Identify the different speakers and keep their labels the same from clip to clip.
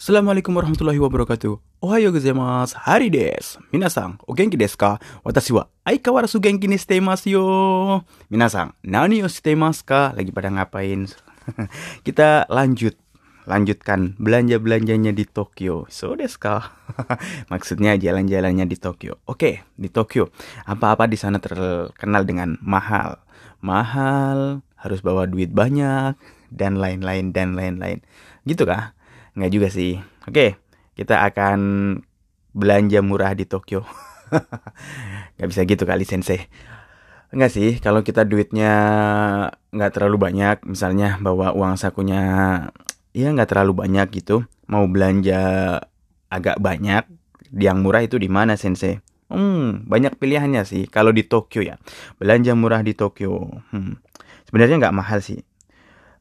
Speaker 1: Assalamualaikum warahmatullahi wabarakatuh. Ohayo gozaimasu. Hari desu. Minasan, o genki desu ka? Watashi wa aikawarasu genki ni shite imasu yo. Minasan, nani o shite imasu ka? Lagi pada ngapain? Kita lanjut lanjutkan belanja-belanjanya di Tokyo. So desu ka? Maksudnya jalan-jalannya di Tokyo. Oke, di Tokyo. Apa-apa di sana terkenal dengan mahal. Mahal, harus bawa duit banyak dan lain-lain dan lain-lain. Gitu kah? Nggak juga sih. Oke, kita akan belanja murah di Tokyo. nggak bisa gitu kali sensei. Enggak sih, kalau kita duitnya nggak terlalu banyak, misalnya bawa uang sakunya ya nggak terlalu banyak gitu, mau belanja agak banyak, yang murah itu di mana sensei? Hmm, banyak pilihannya sih. Kalau di Tokyo ya, belanja murah di Tokyo. Hmm, sebenarnya nggak mahal sih.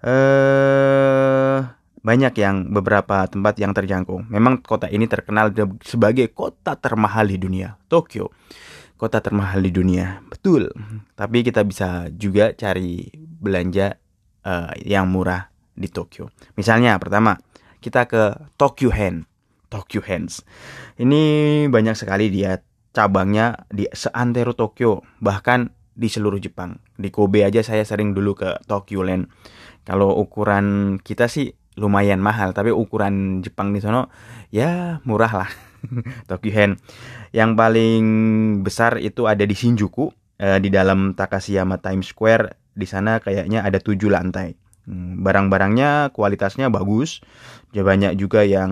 Speaker 1: Eh, banyak yang beberapa tempat yang terjangkau. Memang kota ini terkenal sebagai kota termahal di dunia, Tokyo. Kota termahal di dunia, betul. Tapi kita bisa juga cari belanja uh, yang murah di Tokyo. Misalnya pertama, kita ke Tokyo Hand. Tokyo Hands. Ini banyak sekali dia cabangnya di seantero Tokyo, bahkan di seluruh Jepang. Di Kobe aja saya sering dulu ke Tokyo Land. Kalau ukuran kita sih lumayan mahal tapi ukuran Jepang di sana ya murah lah. Tokyo Hand yang paling besar itu ada di Shinjuku eh, di dalam Takashiyama Times Square. Di sana kayaknya ada tujuh lantai. Hmm, barang-barangnya kualitasnya bagus. Ya banyak juga yang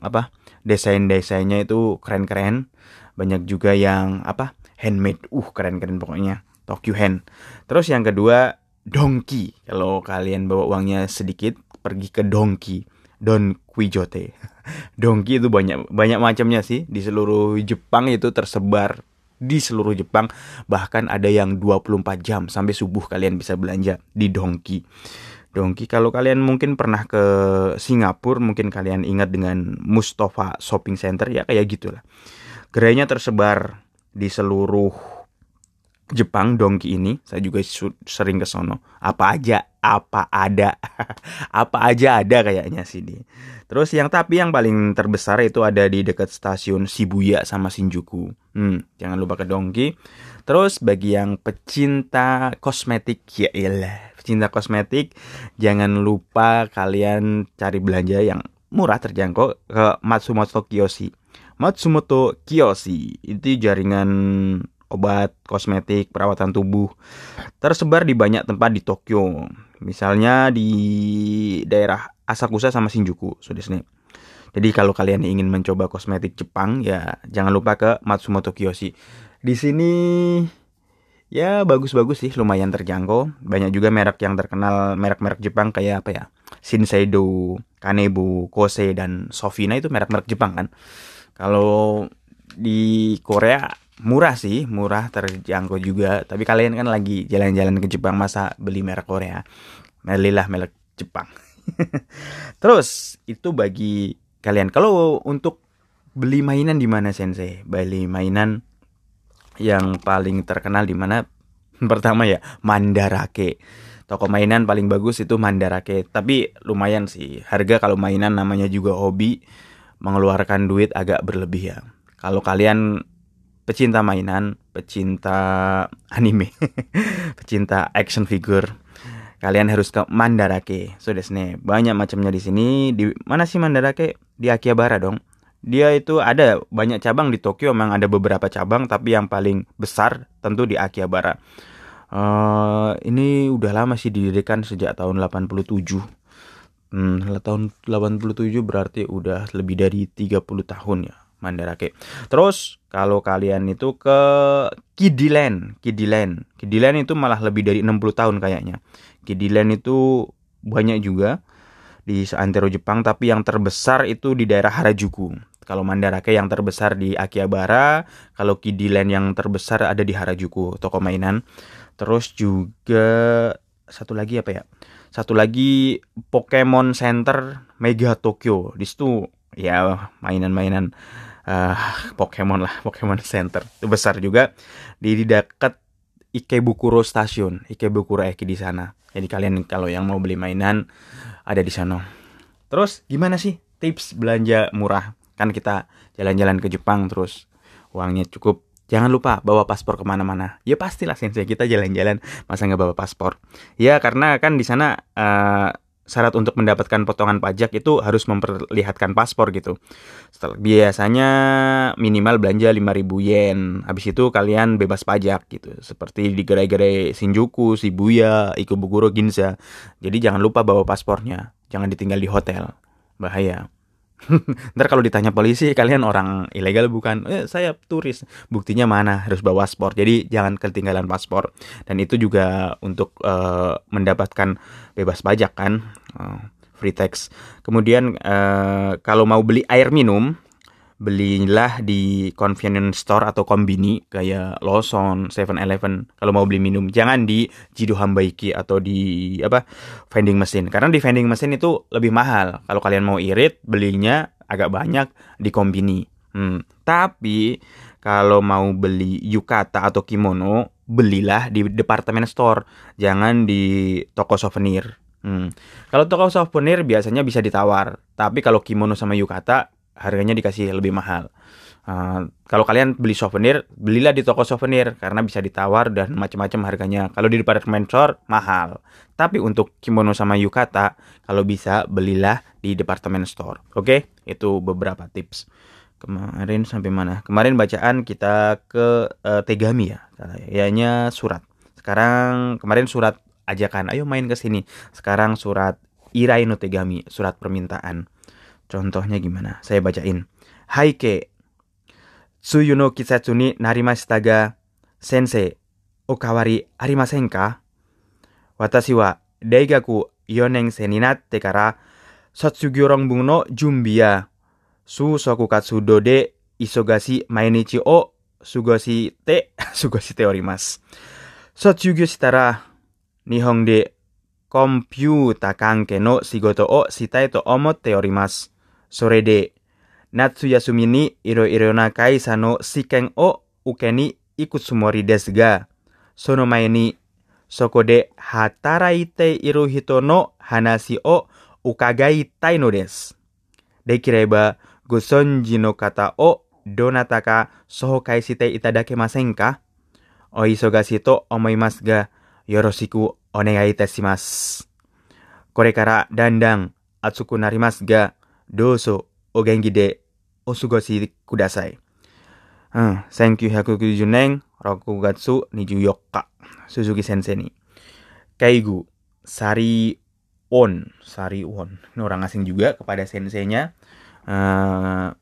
Speaker 1: apa desain-desainnya itu keren-keren. Banyak juga yang apa handmade. Uh keren-keren pokoknya. Tokyo Hand terus yang kedua Donkey. Kalau kalian bawa uangnya sedikit pergi ke Donki Don Quijote Donki itu banyak banyak macamnya sih. Di seluruh Jepang itu tersebar di seluruh Jepang. Bahkan ada yang 24 jam sampai subuh kalian bisa belanja di Donki Donki kalau kalian mungkin pernah ke Singapura mungkin kalian ingat dengan Mustafa Shopping Center ya kayak gitulah. Gerainya tersebar di seluruh Jepang Dongki ini saya juga sering ke sono. Apa aja apa ada apa aja ada kayaknya sini terus yang tapi yang paling terbesar itu ada di dekat stasiun Shibuya sama Shinjuku. Hmm, jangan lupa ke Dongki terus bagi yang pecinta kosmetik ya iyalah pecinta kosmetik jangan lupa kalian cari belanja yang murah terjangkau ke Matsumoto Kiyoshi. Matsumoto Kiyoshi itu jaringan obat, kosmetik, perawatan tubuh tersebar di banyak tempat di Tokyo. Misalnya di daerah Asakusa sama Shinjuku, sudah sini. Jadi kalau kalian ingin mencoba kosmetik Jepang ya jangan lupa ke Matsumoto Kiyoshi. Di sini ya bagus-bagus sih, lumayan terjangkau. Banyak juga merek yang terkenal, merek-merek Jepang kayak apa ya? Shiseido, Kanebo, Kose dan Sofina itu merek-merek Jepang kan. Kalau di Korea murah sih, murah terjangkau juga. Tapi kalian kan lagi jalan-jalan ke Jepang masa beli merek Korea. Belilah merek Jepang. Terus itu bagi kalian. Kalau untuk beli mainan di mana Sensei? Beli mainan yang paling terkenal di mana? Pertama ya Mandarake. Toko mainan paling bagus itu Mandarake. Tapi lumayan sih. Harga kalau mainan namanya juga hobi mengeluarkan duit agak berlebih ya. Kalau kalian pecinta mainan, pecinta anime, pecinta action figure, kalian harus ke Mandarake. So desne, banyak macamnya di sini. Di mana sih Mandarake? Di Akihabara dong. Dia itu ada banyak cabang di Tokyo, memang ada beberapa cabang, tapi yang paling besar tentu di Akihabara. Uh, ini udah lama sih didirikan sejak tahun 87. Hmm, tahun 87 berarti udah lebih dari 30 tahun ya Mandarake. Terus kalau kalian itu ke Kidiland, Kidiland. Kidiland itu malah lebih dari 60 tahun kayaknya. Kidiland itu banyak juga di seantero Jepang tapi yang terbesar itu di daerah Harajuku. Kalau Mandarake yang terbesar di Akihabara, kalau Kidiland yang terbesar ada di Harajuku, toko mainan. Terus juga satu lagi apa ya? Satu lagi Pokemon Center Mega Tokyo. Di situ ya mainan-mainan uh, Pokemon lah Pokemon Center. Itu besar juga. Di, di dekat Ikebukuro Station Ikebukuro Eki di sana. Jadi kalian kalau yang mau beli mainan ada di sana. Terus gimana sih tips belanja murah? Kan kita jalan-jalan ke Jepang terus uangnya cukup. Jangan lupa bawa paspor ke mana-mana. Ya pastilah sensei kita jalan-jalan. Masa nggak bawa paspor? Ya karena kan di sana uh, syarat untuk mendapatkan potongan pajak itu harus memperlihatkan paspor gitu. Setelah, biasanya minimal belanja 5000 yen. Habis itu kalian bebas pajak gitu. Seperti di gerai-gerai Shinjuku, Shibuya, Ikebukuro, Ginza. Jadi jangan lupa bawa paspornya. Jangan ditinggal di hotel. Bahaya. Ntar kalau ditanya polisi kalian orang ilegal bukan? Eh, saya turis. Buktinya mana? Harus bawa paspor. Jadi jangan ketinggalan paspor. Dan itu juga untuk uh, mendapatkan bebas pajak kan, uh, free tax. Kemudian uh, kalau mau beli air minum belilah di convenience store atau kombini kayak Lawson, Seven Eleven. Kalau mau beli minum jangan di Jido Hambaiki atau di apa vending machine. Karena di vending machine itu lebih mahal. Kalau kalian mau irit belinya agak banyak di kombini. Hmm. tapi kalau mau beli yukata atau kimono belilah di departemen store. Jangan di toko souvenir. Hmm. Kalau toko souvenir biasanya bisa ditawar, tapi kalau kimono sama yukata harganya dikasih lebih mahal. Uh, kalau kalian beli souvenir, belilah di toko souvenir karena bisa ditawar dan macam-macam harganya. Kalau di department store mahal. Tapi untuk kimono sama yukata, kalau bisa belilah di department store. Oke, okay? itu beberapa tips. Kemarin sampai mana? Kemarin bacaan kita ke uh, Tegami ya, kayaknya surat. Sekarang kemarin surat ajakan, ayo main ke sini. Sekarang surat Irai no Tegami, surat permintaan. Contohnya gimana? Saya bacain. Haike. Tsuyu no kisatsu ni narimashita ga, sensei, okawari arimasen ka? Watashi wa daigaku 4年生になってから卒業論文の準備や就職活動で忙しい毎日を過ごして過ごしております。卒業したら日本でコンピュータ関係の仕事をしたいと思っております。 それで、夏休みにいろいろな会社の試験を受けに行くつもりですが、その前に、そこで働いている人の話を伺いたいのです。できれば、ご存知の方をどなたか紹介していただけませんかお忙しいと思いますが、よろしくお願いいたします。これからだんだん暑くなりますが、 どうぞお元気でお過ごしください。うん、1990年6月24日、Suzuki Sensei nih. Keigu, Sari On, Sari On. Ini orang asing juga kepada senseinya. Uh,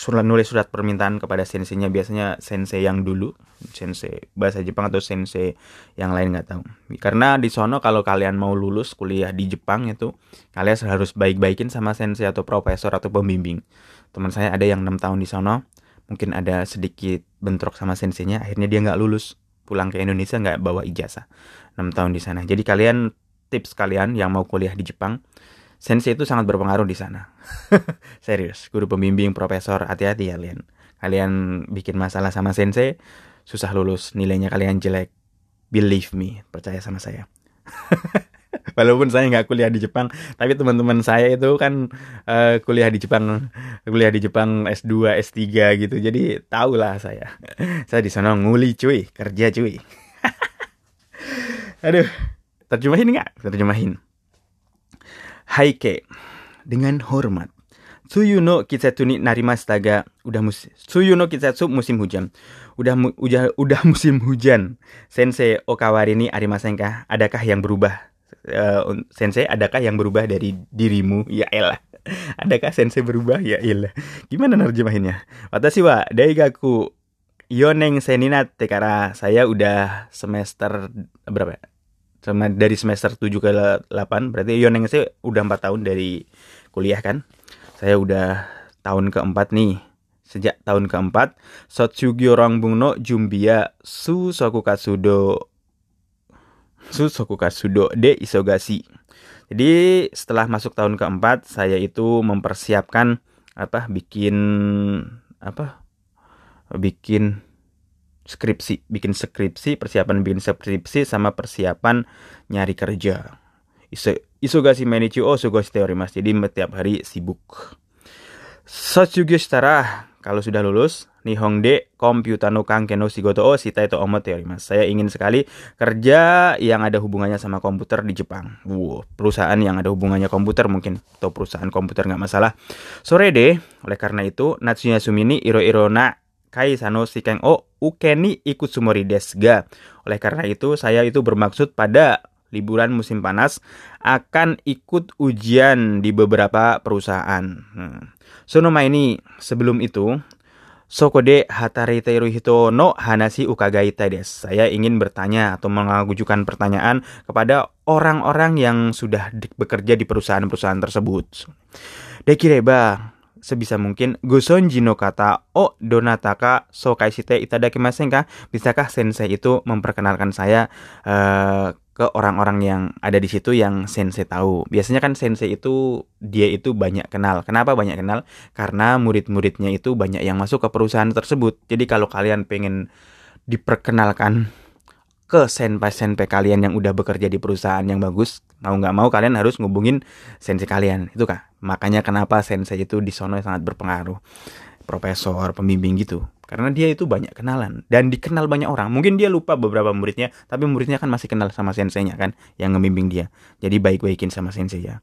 Speaker 1: surat nulis surat permintaan kepada senseinya. Biasanya sensei yang dulu sensei bahasa Jepang atau sensei yang lain nggak tahu. Karena di sono kalau kalian mau lulus kuliah di Jepang itu kalian harus baik-baikin sama sensei atau profesor atau pembimbing. Teman saya ada yang enam tahun di sono mungkin ada sedikit bentrok sama senseinya akhirnya dia nggak lulus. Pulang ke Indonesia nggak bawa ijazah. Enam tahun di sana. Jadi kalian tips kalian yang mau kuliah di Jepang Sensei itu sangat berpengaruh di sana. Serius, guru pembimbing, profesor, hati-hati ya kalian. Kalian bikin masalah sama sensei, susah lulus, nilainya kalian jelek. Believe me, percaya sama saya. Walaupun saya nggak kuliah di Jepang, tapi teman-teman saya itu kan uh, kuliah di Jepang, kuliah di Jepang S2, S3 gitu. Jadi tahulah saya. saya di sana nguli cuy, kerja cuy. Aduh, terjemahin nggak? Terjemahin. Haike dengan hormat. Tsuyu no kisetsu ni narimashita ga udah musim no kisetsu musim hujan. Udah mu, udah udah musim hujan. Sensei okawari ni arimasen kah? Adakah yang berubah? Uh, sensei, adakah yang berubah dari dirimu? Ya elah. Adakah sensei berubah? Ya elah. Gimana nerjemahinnya? Watashi wa daigaku yoneng seninatte karena saya udah semester berapa ya? Sama dari semester 7 ke 8 berarti Yoneng sih udah 4 tahun dari kuliah kan? Saya udah tahun keempat nih. Sejak tahun keempat Sotsugyo Rangbung Jumbia Su Soku Katsudo Su Soku Katsudo de Isogasi jadi setelah masuk tahun keempat saya itu mempersiapkan apa bikin apa bikin skripsi, bikin skripsi, persiapan bikin skripsi sama persiapan nyari kerja. Isogasi menichi o sugoshi teori mas. Jadi setiap hari sibuk. Sochugyo shitara kalau sudah lulus, Nihongde komputer no kanke no shigoto o shita itu omo teori mas. Saya ingin sekali kerja yang ada hubungannya sama komputer di Jepang. Wow, perusahaan yang ada hubungannya komputer mungkin atau perusahaan komputer nggak masalah. Sore deh, oleh karena itu Natsuya Sumini iro iro na kai sano shikeng o ukeni ikut sumori desga. Oleh karena itu saya itu bermaksud pada liburan musim panas akan ikut ujian di beberapa perusahaan. Hmm. Sonoma ini sebelum itu Sokode hatarite hito no hanasi ukagaita des. Saya ingin bertanya atau mengajukan pertanyaan kepada orang-orang yang sudah bekerja di perusahaan-perusahaan tersebut. Dekireba sebisa mungkin gusonji no kata o donataka so kaisite itadakimasen ka? Bisakah sensei itu memperkenalkan saya uh, ke orang-orang yang ada di situ yang sensei tahu. Biasanya kan sensei itu dia itu banyak kenal. Kenapa banyak kenal? Karena murid-muridnya itu banyak yang masuk ke perusahaan tersebut. Jadi kalau kalian pengen diperkenalkan ke senpai-senpai kalian yang udah bekerja di perusahaan yang bagus, mau nggak mau kalian harus ngubungin sensei kalian. Itu kah? Makanya kenapa sensei itu di sono sangat berpengaruh. Profesor, pembimbing gitu karena dia itu banyak kenalan dan dikenal banyak orang mungkin dia lupa beberapa muridnya tapi muridnya kan masih kenal sama senseinya kan yang ngembimbing dia jadi baik-baikin sama sensei ya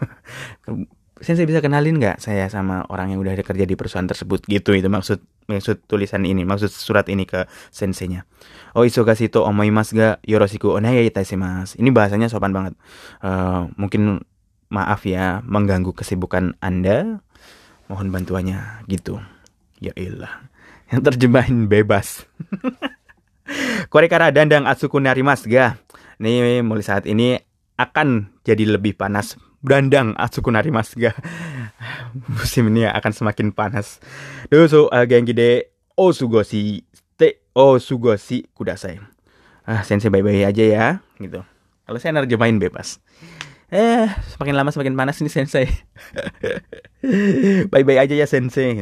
Speaker 1: sensei bisa kenalin nggak saya sama orang yang udah kerja di perusahaan tersebut? Gitu itu maksud maksud tulisan ini maksud surat ini ke senseinya. Oh isogashi to omoimasu ga? Yoroshiku onegai mas. Ini bahasanya sopan banget. Uh, mungkin maaf ya mengganggu kesibukan anda. Mohon bantuannya. Gitu. Ya ilah. Yang terjemahin bebas. Korekara dandang Atsuku Narimas ga. Nih mulai saat ini akan jadi lebih panas. Dandang Atsuku Narimas ga. Musim ini akan semakin panas. Doso genki de osugoshi te osugoshi kudasai. Ah, sensei bye-bye aja ya, gitu. Kalau saya nerjemahin bebas. Eh, semakin lama semakin panas nih sensei. bye-bye aja ya sensei.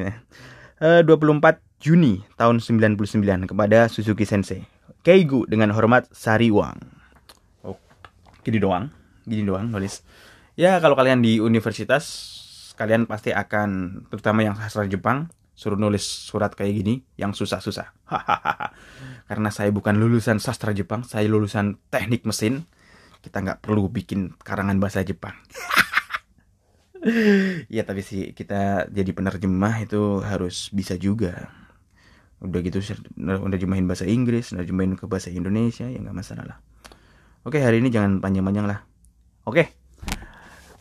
Speaker 1: Uh, 24 Juni tahun 99 kepada Suzuki Sensei. Keigu dengan hormat Sari Wang. Oh, gini doang, gini doang nulis. Ya kalau kalian di universitas kalian pasti akan terutama yang sastra Jepang suruh nulis surat kayak gini yang susah-susah. Karena saya bukan lulusan sastra Jepang, saya lulusan teknik mesin. Kita nggak perlu bikin karangan bahasa Jepang. ya tapi sih kita jadi penerjemah itu harus bisa juga udah gitu udah bahasa Inggris udah ke bahasa Indonesia ya nggak masalah lah oke hari ini jangan panjang-panjang lah oke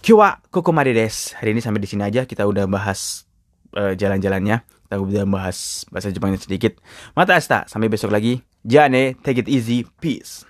Speaker 1: Kiwa Kokomade des. Hari ini sampai di sini aja. Kita udah bahas uh, jalan-jalannya. Kita udah bahas bahasa Jepangnya sedikit. Mata asta sampai besok lagi. Jane take it easy. Peace